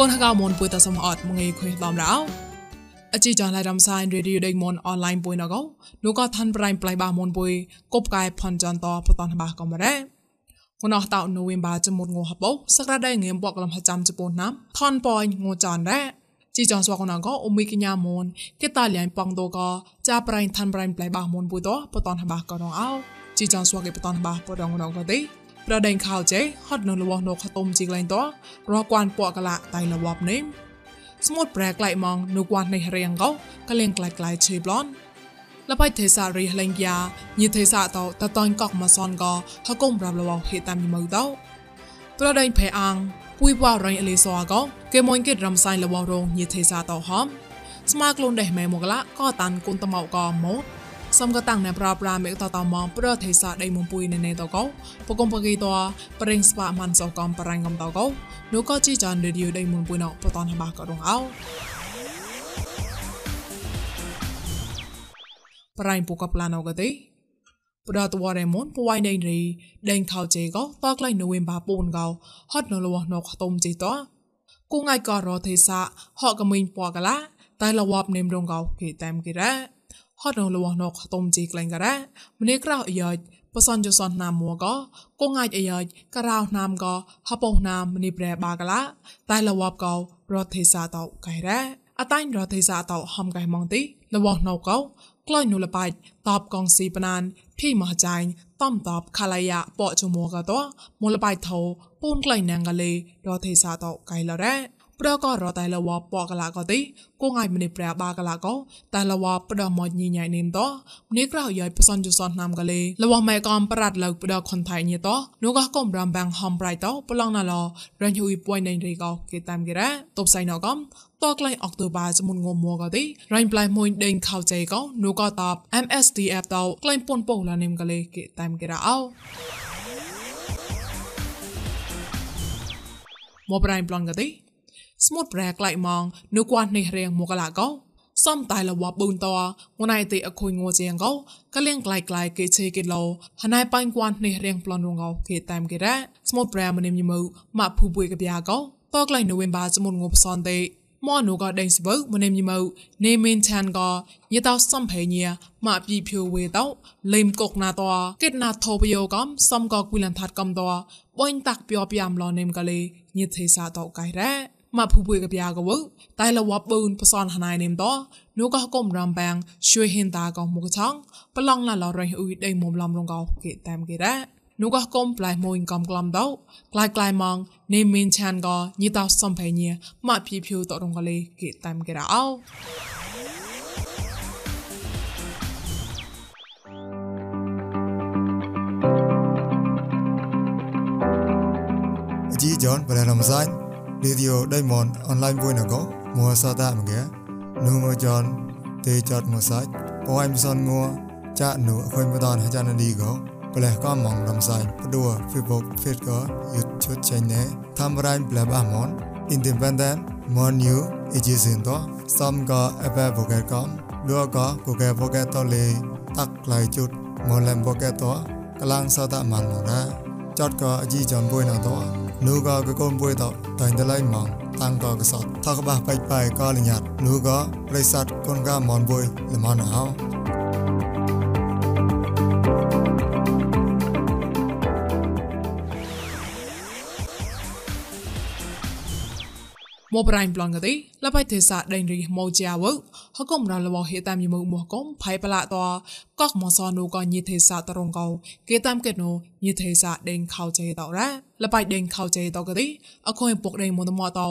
កូនហកៅមុនពុយតសំអត់មងេខុយដំរោអជីចានឡៃរំសាយរេឌីយោដេមុនអនឡាញពុយណកោនោះក៏ឋានប្រៃប្លៃបាមុនពុយកបកាយផនចន្តបតនបាកំរ៉េគណោះតៅនូវេមបាចមុតងោហបោសក្តាដៃងៀមបកលំហចាំចពូណាំថនប៉យងោចានរ៉េជីចងស្វកណកអ៊ុមីកញ្ញាមុនគេតាលៀងប៉ងតកចាប្រៃឋានប្រៃប្លៃបាមុនពុយតបតនបាកនអោជីចងស្វកគេបតនបាបដងណកទេ ប្រដេងខោចេហត់នៅរបស់នោះខតុមជីកលែងតោះរកគួនពក់កលាតៃរបស់នេះស្មូតប្រែក្លែកមកនៅគួននេះរៀងកោកលៀងក្លែកក្លែកឆេប្លន់លបៃទេសារីលេងយ៉ាញីទេសាតោតតាញ់កកមកសនកហកុំប្រាប់របស់ហេតាមយមៅតោប្រដេងផេអាំងពួយបវរៃអលីសវកោគេមួយគេរំសាយរបស់រងញីទេសាតោហំស្មាក្លូនដេះម៉ែមកឡាក៏តានគុនតមៅកោម៉ូ សំកតាំងណែប្រាប្រាមេតតមប្រទេសាដៃមុំពុយណែណែតកោបកុំបកីតប្រេងស្វាមិនសកំបរាញ់កំតកោនោះក៏ជីចានរេឌីយោដៃមុំពុយណបតនហបាក៏រងអោប្រៃពុកប្លាណោកទេប្រដតវរេមុនពួយដេងរីដេងខោជេក៏តក្លៃនូវេមបាពូនកោហត់នៅលវណកតុមជីតគូងៃក៏រទេសាហកកមីងពកឡាតែលវបនេមរងកោគេតាមគេរ៉ា ហត់រងលវណកតុមជីក្លែងការ៉ាម្នេះក្រៅអាយបសនចសនណាមួកកងអាចអាយការោណាមកហបោណាមនេះប្រែបាកឡាតែលវបកោរត់ទេសាតោកៃរ៉ាអតៃរត់ទេសាតោហំកៃម៉ងទីលវណកោក្លែងនុលបាច់តបកងស៊ីបណានភីមហចាញ់តំតបខាឡយ៉ាប៉ចមួកតោមូលបាច់ថោពូនក្លែងណាងកលេរត់ទេសាតោកៃឡរ៉ា ប្រក៏រតែលវពកលាក៏ទីគង ai ម្នេះប្រាបាកលាក៏តែលវផ្ដោះមកញីញ៉ៃនេមតម្នេះក្រៅយាយផ្សនជសនណាំកលេលវម៉ែកំប្រាត់លើផ្ដោះខុនថៃញីតនោះក៏កំរាំបាំងហំប្រៃតប្លង់ណាឡរញហ៊ុយពួយណៃរីក៏គេតាមគេរ៉ាតបសៃណកំតក្លែងអុកតូបាចមុនងមមកទីរញប្លៃមួយដេញខោចេក៏នោះក៏តប MSDF តក្លែងពុនពោឡានេមកលេគេតាមគេរ៉ាអោមកប្រៃប្លន់ក៏ទី ស្មុតប្រែក្លៃម៉ងនៅគួននេះរៀងមកឡាកោសំតៃលវប៊ូនតងណៃតិអខុយងួជាងកោកលៀងក្លៃក្លៃគេឆេគេឡោហណៃបាញ់គួននេះរៀងប្លន់រងកោគេតាមគេរ៉ាស្មុតប្រែមនិមញមើម៉ាក់ភូបុយកបយ៉ាកោតក្លៃនៅវិញបាសមុនងប់សនទេម៉នូក៏ដេញស្វើមនិមញមើនេមင်ឆានក៏ញិតោសំភេញាម៉ាក់ពីភឿវេតោលេមកុកណាតកេតណាថោបយោកំសំក៏គូលនថាត់កំតបាញ់តាក់ពីអពីអំឡនេមកលេញិទេសាតោកៃរ៉ា มาผู้ป่วยกับยากวะแต่ละวับบูนผสานหนายเนมต่อนูก็ก้มรำแบงช่วยเห็นตากองมุกช่างปลองละเราเรงอุ้ยได้มุมลำลงเกาเกตแตมเกได้นูก็ก้มปลายมวยกำกลำเต้ากลายกลายมองในมินชันก็ยี่ตาสัมเพเนียมาพี่ผิวต่อตรงกะเลยเกตแตมเกได้เอาจีจอนเปลน radio đây mòn online vui nào có mua sa ta mà ghé. Nu mua chọn tê chọn mua sách có em son mua. Cha nụ, khuyên mua đòn hay cha nó đi có có lẽ có mong làm sai. Bắt đùa, facebook facebook có yut chút chạy nè tham rain ple ba món. Independent món new ejisin đó xong có epe vô kẹt có đua có của kẹt vô kẹt to lì. Tắc lại chút. Món làm vô kẹt to. Cái lang sao ta mặn mỏ ra. Chót có gì chọn vui nào đó ซัมก็เอเปโปเกตก็ดัวก็กูเกโปเกตตัวเลยตักไหลจุดมอลเลมโปเกตตัวกำลังสตามันมองนะจอดก็จีจอนบุยนาตัวนูก็กะกนป่วยต่อตันตะไลมองตังก็กะสอด មបរៃប្លងកទីលបៃទេសាដេងរីម៉ូជាវហកុំរលវហេតាមយមមហកុំផៃប្លាតកកមសនូកញិទេសាតរងកោគេតាមកេណូញិទេសាដេងខោចេតរ៉ាលបៃដេងខោចេតកទីអខុយពុកដេងមនមតោ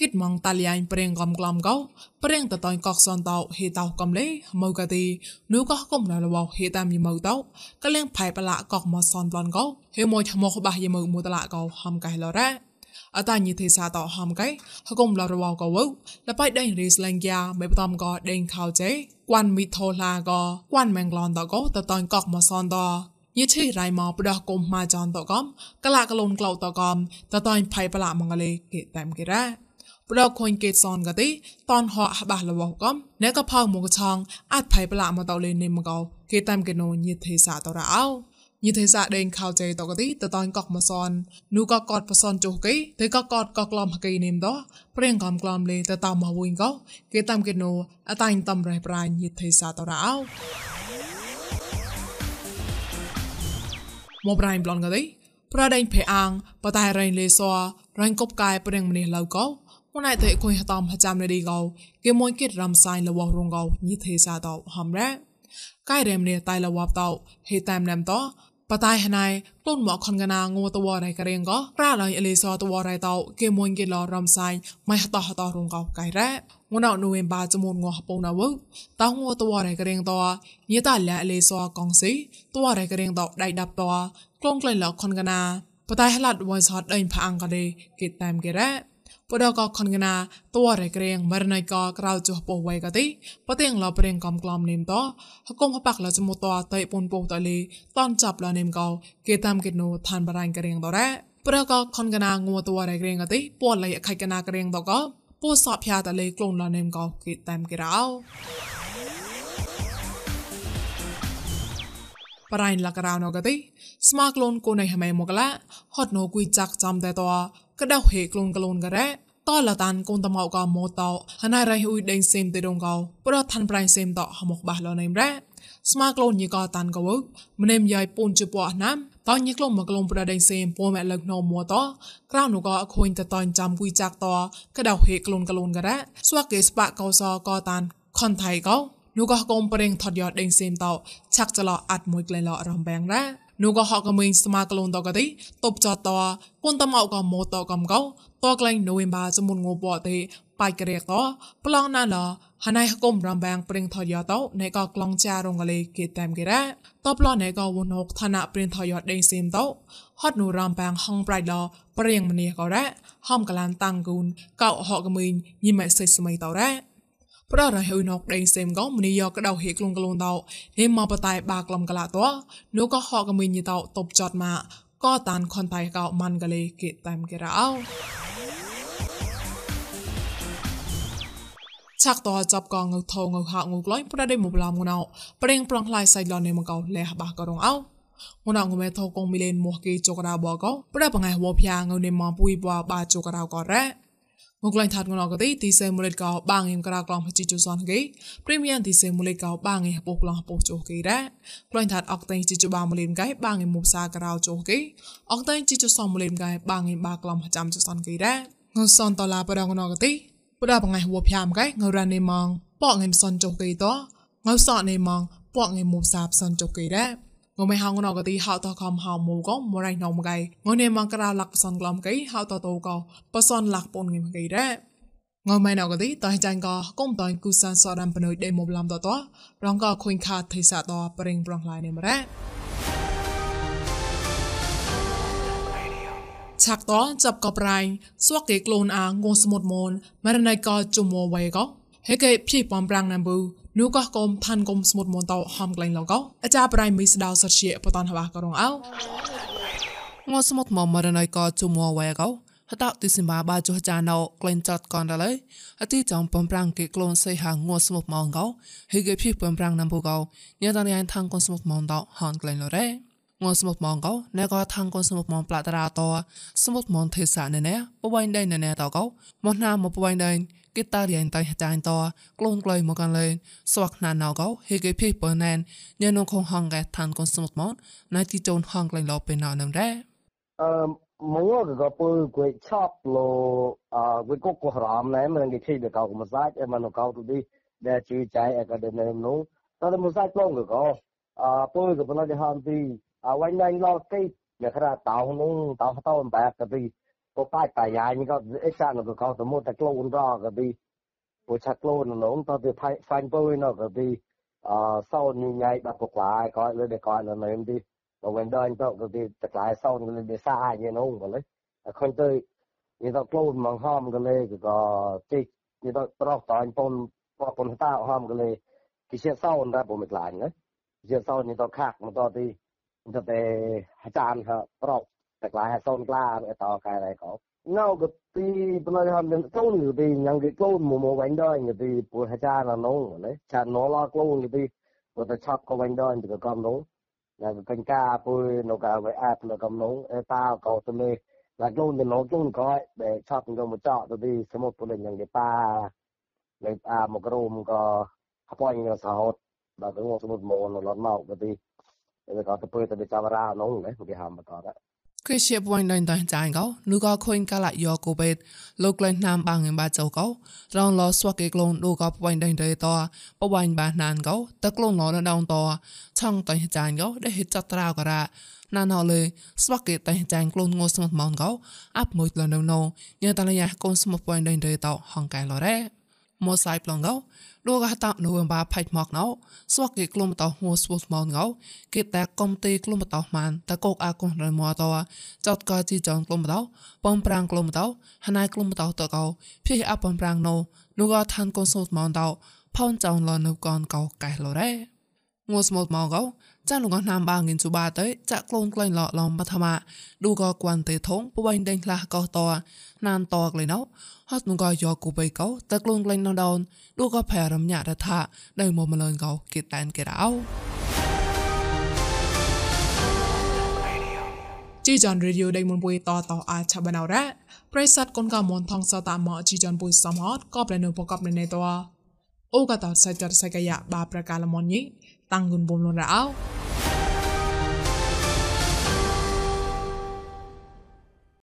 គិតម៉ងតាលីយ៉ៃប្រេងកំក្លំកោប្រេងតតៃកកសនតោហេតោកំលេម៉ូកាទីនូកោកំណលវហេតាមយមោតោកលៀងផៃប្លាកកមសនប្លនកោហេម៉ូឈ្មោះបះយមោមូតឡាកោហំកៃលរ៉ា អតាញីទេសาតហមកែហកុំឡរវកវលបៃដេងរីស្លែងយ៉ាមេបតំកដេងខោចេគួនមីថូឡាកគួនម៉ែងឡនតកតតនកកមកសនតយេឈីរៃមកប្រដកុំម៉ាចនតកំកលាកលូនក្លោតកំតតនផៃប្លាមងលេគេតាមគេរ៉ាប្រដកខុញគេសនកទេតនហអះបះលវកំអ្នកកផោមកឆងអាចផៃប្លាមកតលេនេមកោគេតាមគេណូយេទេសาតរ៉ោ អោញីទេសាដេងខោចេតកទីតតាញ់កកមសននូកកតបសនចុះកេទេកកតកក្លំហកេនេមដោព្រៀងកំក្លំលេតតាមមកវិញកោគេតាមគេណូអតាញ់តំរះប្រាញញីទេសាតរោមកប្រាញ់ប្លន់កទេប្រដេញភេអាងបតៃរៃលេសររងកបកាយព្រៀងមនេះឡៅកោមួយណៃទេគុយតាមចាំលេឌីកោគេមួយគិតរំសាយលវរងកោញីទេសាតហំរ៉ាកៃរែមនេះតៃលវបតោហេតាមណាំតោ បតៃហណៃតុនមកខនកណាងួតវរៃករៀងក៏ប្រាឡៃអលីសតវរៃតោគេមួយគេឡរំសាយម៉ៃហតហតរងកោកៃរ៉ាងួនអនូវិញបាចមុនងោះពងណាវតោងួតវរៃករៀងតោញីតាលាអលីសកងស៊ីតវរៃករៀងតោដៃដាប់តោក្លងក្លែងឡខនកណាបតៃហឡាត់វ៉ៃសតដេញផាំងកដេគេតាមគេរ៉ា ពដកខនកណាតួរក្រេងមរណៃកក្រៅចុះពោវៃកតិបទៀងឡប្រេងកំក្លំនេមតហកុំហបាក់លចមុតតៃពុនពោតលីតនចាប់លនេមកោគេតាមគេណូឋានបរាញ់ក្រេងតរ៉ាប្រកខនកណាងួតួរក្រេងកតិពលៃអខៃកណាក្រេងតកពូសអភយ៉ាតលេក្លូនលនេមកោគេតាមគេរោបរៃលករៅណកតិស្មាក្លូនគូនៃហមេមកឡាហត់ណូគួយចាក់ចាំតែត កដៅហេក្លូនក្លូនករ៉ាតលតានកូនតមកកម៉ូតោហណៃរៃហ៊ុយដេងសេមទេដងកោប្រឋានប្រៃសេមតហមកបះលណៃរ៉ាស្មាក្លូនញីកតានកវម្នេមយាយពូនជពអណាំតញីក្លូនមកក្លូនប្រដេងសេមពូម៉ែលឹកណោម៉ូតោក្រៅនោះក៏អខូនតតនចាំគួយចាក់តកដៅហេក្លូនក្លូនករ៉ាស្វាកេស្បាកោសកតានខនថៃកោនោះក៏កុំប្រេងថតយកដេងសេមតោឆាក់ចឡអត់មួយក្លែឡរំបែងរ៉ា นูก็ฮอกกมิงสมากลงตอกติตบจอตอคนตะเมาก็โมตอกําเกาตอกไลโนเวมบาจมุนงูปอติไปกระเรียกตอปลองนั่นลอฮานายกมรำแบงปริงทอยอตอในก็กลองจารงกะเลเกตแตมกะระตอปลอในก็วนกธนะปริงทอยอเดงเซมตอฮอดนูรำแบงห้องไบรลอปริงมเนียก็ระห้อมกะลานตังกูนเก่าฮอกกมิงยิมะเซสมัยตอระ ប្ររហៅណកដេងសេមកមនីយកកដៅហេក្លងក្លងតោនេះមកបតៃបាក្លំកលាតោនោះក៏ហកមីញីតោតបចតមកក៏តានខនតៃកោម៉ាន់កលេគេតាមគេរោឆាក់តោចាប់កងងថងងហាងក្លែងប្រដេមកឡំងណៅប្រេងប្រងខ្លាយសៃឡននេមកោលេះបាក៏រងអោងនងមេថោកងមីលេនមកគេចកដាបកោប្រដបងៃហវភៀងងនេមកពុយបបាចកដាក៏រ៉ា មកលៃថាត់ងណកទីទីសេមូលេតកោបាងអ៊ីមក្រៅក្លងជីជូសនគេព្រីមៀមទីសេមូលេតកោបាងអ៊ីហពុក្លងពុជូគេរ៉ាក្លែងថាត់អកតេជីជូបាមូលេនកៃបាងអ៊ីមុបសាក្រៅជូគេអកតេជីជូសមូលេនកៃបាងអ៊ីបាក្លងចាំជូសនគេរ៉ាងសនតឡាបដងណកទីបដបងៃហួភៀមកៃងរ៉ានេម៉ងប៉ងអ៊ីមសនជូគេតងសអនេម៉ងប៉ងអ៊ីមុបសាបសនជូគេរ៉ា ងមេហងណកទីហៅតខំហៅមូកមរៃណងមកៃងនេម៉ងក្រៅលាក់បសនក្លំកៃហៅតតោកបសនលាក់ពនងីមកៃរ៉ាងម៉ៃណកទីតៃចាញ់ក៏កុំតៃគូសានសរំបនុយដេមបឡំតតរងក៏ខុញខាថៃសាតប្រេងប្រងឡៃនេមរ៉ាឆាក់តចាប់កប្រៃស្វកគេក្លូនអាងងសមុតមនមរណៃក៏ជុំមវៃក៏ហេកេភីបំប្រាំងណាំប៊ូ នោះក៏កុំផាន់កុំស្មុតមន្តោហំក្លែងឡងកោអាចារប្រៃមីស្ដៅសតជាបតនហវះក៏រងអោងស្មុតមមរណៃក៏ជុំវ៉ែកោហតទិសិមាបាចុះចាណោក្លែងចតកនរលើអតិចំបំប្រាំងគេក្លូនសៃហាងួស្មុតមងកោហេគេភីបំប្រាំងណាំបូកោញ៉ាតានយ៉ាងថាងកុនស្មុតមងតោហនក្លែងលរ៉េងស្មុតមងកោណែក៏ថាងកុនស្មុតមងផ្លាតារតោស្មុតមងទេសាណែណែបវៃដៃណែណែតោកោមកណាមកបវៃដៃ គេតារៀនតៃចាញ់តក្លូនក្លៃមកកាន់លេស្វាក់ណានណៅកោហេគេភីបើណែនញ៉ានងខងហងកែឋានកុនស្មុកម៉ងណៃទីជូនហងក្លែងលោពេលណៅនឹមរ៉េអឺ mua cái cái bự cái chop lo à cái cốc của ram này mình cái chi được cao mà sai em mình cao tụi đi để chỉ chạy ở cái đền nó nó là một sai long cái có à bự cái bên đó ham đi à quanh đây lo cái nhà khai tàu nó tàu tàu bạc cái đi có phải tài dài như có ít sao nó có tụi mua tạch lôn ra cái đi của chặt lôn nó nó từ thay phanh bự nó cái đi à sau như ngày bắt cuộc lại coi lên để coi là này đi បើវិញដល់ទៅទៅតក្លាយសោនក៏លេសាយនោះក៏លេខុញទៅយីទៅក្លូនមកហមក៏លេក៏តិចយីទៅប្រោះតអញពនពពនតាហមក៏លេគិជាសោនដែរពុំមិនខ្លាញ់ណាជាសោនយីទៅខាក់មកតទីទៅតែអាចារ្យប្រោះ តក្លាយសោនក្លាតកែដែរក៏នៅក៏ទីប៉ុន្តែហមនឹងទៅនេះទីញ៉ាំគេក្លូនមកមកវិញដល់នេះទីពូអាចារ្យនោះលេចានណឡក្លូននេះទីក៏ទៅឆាប់ក៏វិញដល់ទៅកំនោះ là canh ca bôi nó cả với áp là cầm nóng ta có tụi mình là chung thì nó chung coi để chọn cho một chọn tôi đi sẽ một lần những cái ta để à một cái room có hấp anh là sao và cái một một môn nó lọt màu cái đi để có tôi tôi đi chào ra nóng đấy một cái hàm mà có đấy គ្រីស្ទៀបវ៉ៃដៃដៃចាញ់កោនូក៏ខុញកាឡាយ៉កូបេតលោកក្លែងណាមបាងបាចោកោរងលោស្វកេក្លូនដូក៏វ៉ៃដៃដៃតបវ៉ៃបាណានកោតក្លូនលោនដងតឆងតៃចាញ់កោដែលហិតចត្រៅការ៉ាណានហលេស្វកេតៃចាញ់ក្លូនងស្មត់ម៉ងកោអាប់មួយលនៅណូញ៉ាតលយ៉ាកូនស្មត់វ៉ៃដៃដៃតហងកែឡរ៉េ ម៉ូសៃប្លងកោលោកកតានូវបាផៃមកណៅស្វកគេក្លុំតោហួស្វស្មងងៅគេតែកុំទីក្លុំតោម៉ានតកោកអាកុនរមតោចតកជីចងក្លុំតោបំប្រាំងក្លុំតោហណៃក្លុំតោតកោភីអបំប្រាំងណូនូកឋានកុនសូតម៉ងតោផោនចောင်းលនៅកនកោកែឡរ៉េ ងួស្មូតម៉ងកោចាលោកណាមបាងិនជូបាទៅចាក់ក្លូនក្លែងឡឡំបឋមឌូកគួនទេថងពុបៃដេញខ្លះកោតណានតក្លែងណោហត់នងយកគូបៃកោតក្លូនក្លែងណោដោនឌូកផែរំញារថានៅមមលនកោគិតតែនគេរោជីចាន់រេឌីយោដៃមុនពុយតតអាចឆាបានអរ៉ាប្រិស័តកូនកមនថងសតាមកជីចាន់ពុយសំហតក៏ប្រនៅបកបនៅតអូកតសាច់តសាច់កយ៉ាបាប្រកាលមនញី តាំងគុនបំលនរោ